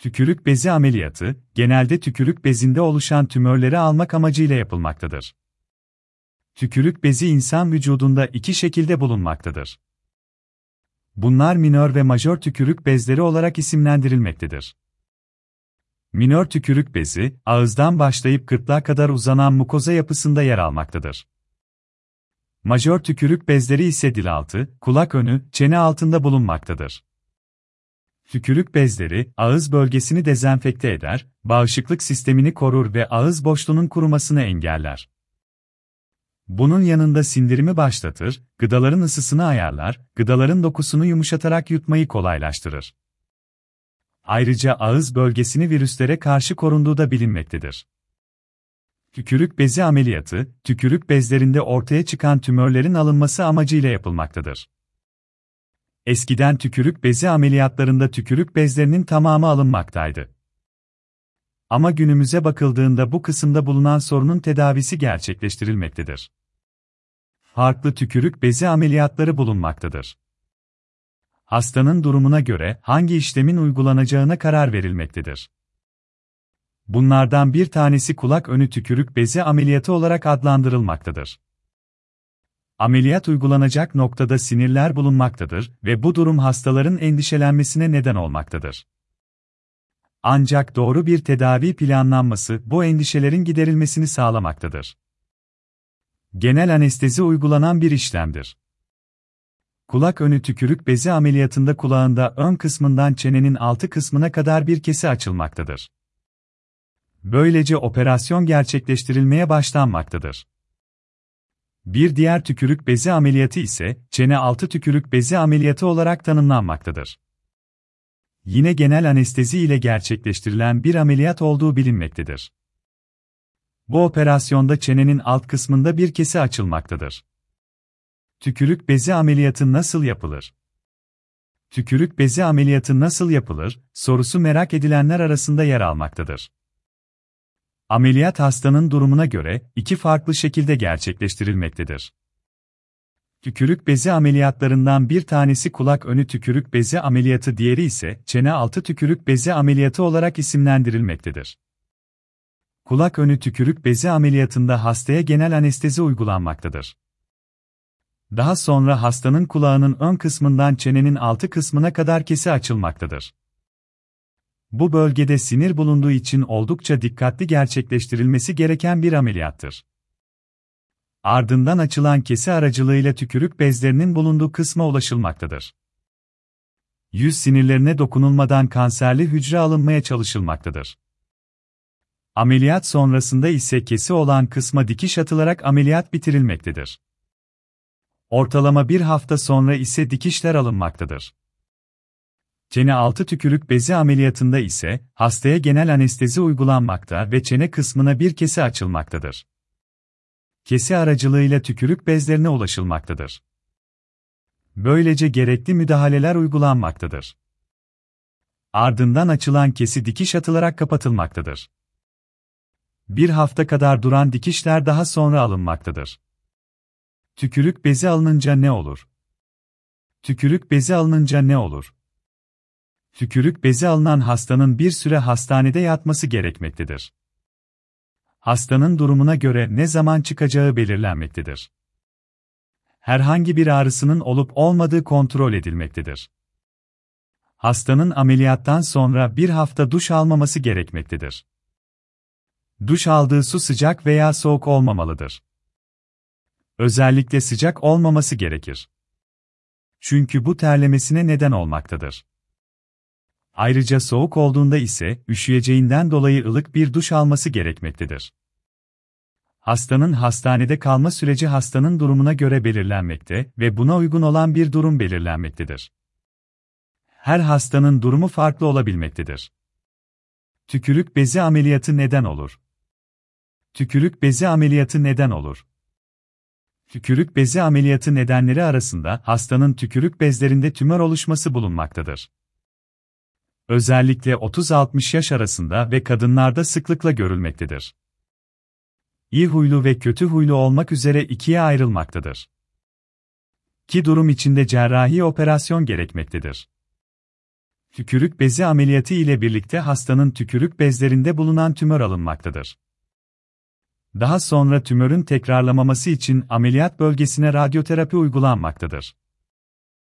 Tükürük bezi ameliyatı, genelde tükürük bezinde oluşan tümörleri almak amacıyla yapılmaktadır. Tükürük bezi insan vücudunda iki şekilde bulunmaktadır. Bunlar minör ve majör tükürük bezleri olarak isimlendirilmektedir. Minör tükürük bezi, ağızdan başlayıp gırtlağa kadar uzanan mukoza yapısında yer almaktadır. Majör tükürük bezleri ise dil altı, kulak önü, çene altında bulunmaktadır. Tükürük bezleri, ağız bölgesini dezenfekte eder, bağışıklık sistemini korur ve ağız boşluğunun kurumasını engeller. Bunun yanında sindirimi başlatır, gıdaların ısısını ayarlar, gıdaların dokusunu yumuşatarak yutmayı kolaylaştırır. Ayrıca ağız bölgesini virüslere karşı korunduğu da bilinmektedir. Tükürük bezi ameliyatı, tükürük bezlerinde ortaya çıkan tümörlerin alınması amacıyla yapılmaktadır. Eskiden tükürük bezi ameliyatlarında tükürük bezlerinin tamamı alınmaktaydı. Ama günümüze bakıldığında bu kısımda bulunan sorunun tedavisi gerçekleştirilmektedir. Farklı tükürük bezi ameliyatları bulunmaktadır. Hastanın durumuna göre hangi işlemin uygulanacağına karar verilmektedir. Bunlardan bir tanesi kulak önü tükürük bezi ameliyatı olarak adlandırılmaktadır. Ameliyat uygulanacak noktada sinirler bulunmaktadır ve bu durum hastaların endişelenmesine neden olmaktadır. Ancak doğru bir tedavi planlanması bu endişelerin giderilmesini sağlamaktadır. Genel anestezi uygulanan bir işlemdir. Kulak önü tükürük bezi ameliyatında kulağında ön kısmından çenenin altı kısmına kadar bir kesi açılmaktadır. Böylece operasyon gerçekleştirilmeye başlanmaktadır. Bir diğer tükürük bezi ameliyatı ise çene altı tükürük bezi ameliyatı olarak tanımlanmaktadır. Yine genel anestezi ile gerçekleştirilen bir ameliyat olduğu bilinmektedir. Bu operasyonda çenenin alt kısmında bir kesi açılmaktadır. Tükürük bezi ameliyatı nasıl yapılır? Tükürük bezi ameliyatı nasıl yapılır sorusu merak edilenler arasında yer almaktadır. Ameliyat hastanın durumuna göre iki farklı şekilde gerçekleştirilmektedir. Tükürük bezi ameliyatlarından bir tanesi kulak önü tükürük bezi ameliyatı, diğeri ise çene altı tükürük bezi ameliyatı olarak isimlendirilmektedir. Kulak önü tükürük bezi ameliyatında hastaya genel anestezi uygulanmaktadır. Daha sonra hastanın kulağının ön kısmından çenenin altı kısmına kadar kesi açılmaktadır. Bu bölgede sinir bulunduğu için oldukça dikkatli gerçekleştirilmesi gereken bir ameliyattır. Ardından açılan kesi aracılığıyla tükürük bezlerinin bulunduğu kısma ulaşılmaktadır. Yüz sinirlerine dokunulmadan kanserli hücre alınmaya çalışılmaktadır. Ameliyat sonrasında ise kesi olan kısma dikiş atılarak ameliyat bitirilmektedir. Ortalama bir hafta sonra ise dikişler alınmaktadır. Çene altı tükürük bezi ameliyatında ise hastaya genel anestezi uygulanmakta ve çene kısmına bir kesi açılmaktadır. Kesi aracılığıyla tükürük bezlerine ulaşılmaktadır. Böylece gerekli müdahaleler uygulanmaktadır. Ardından açılan kesi dikiş atılarak kapatılmaktadır. Bir hafta kadar duran dikişler daha sonra alınmaktadır. Tükürük bezi alınınca ne olur? Tükürük bezi alınınca ne olur? Tükürük bezi alınan hastanın bir süre hastanede yatması gerekmektedir. Hastanın durumuna göre ne zaman çıkacağı belirlenmektedir. Herhangi bir ağrısının olup olmadığı kontrol edilmektedir. Hastanın ameliyattan sonra bir hafta duş almaması gerekmektedir. Duş aldığı su sıcak veya soğuk olmamalıdır. Özellikle sıcak olmaması gerekir. Çünkü bu terlemesine neden olmaktadır. Ayrıca soğuk olduğunda ise üşüyeceğinden dolayı ılık bir duş alması gerekmektedir. Hastanın hastanede kalma süreci hastanın durumuna göre belirlenmekte ve buna uygun olan bir durum belirlenmektedir. Her hastanın durumu farklı olabilmektedir. Tükürük bezi ameliyatı neden olur? Tükürük bezi ameliyatı neden olur? Tükürük bezi ameliyatı nedenleri arasında hastanın tükürük bezlerinde tümör oluşması bulunmaktadır. Özellikle 30-60 yaş arasında ve kadınlarda sıklıkla görülmektedir. İyi huylu ve kötü huylu olmak üzere ikiye ayrılmaktadır. Ki durum içinde cerrahi operasyon gerekmektedir. Tükürük bezi ameliyatı ile birlikte hastanın tükürük bezlerinde bulunan tümör alınmaktadır. Daha sonra tümörün tekrarlamaması için ameliyat bölgesine radyoterapi uygulanmaktadır.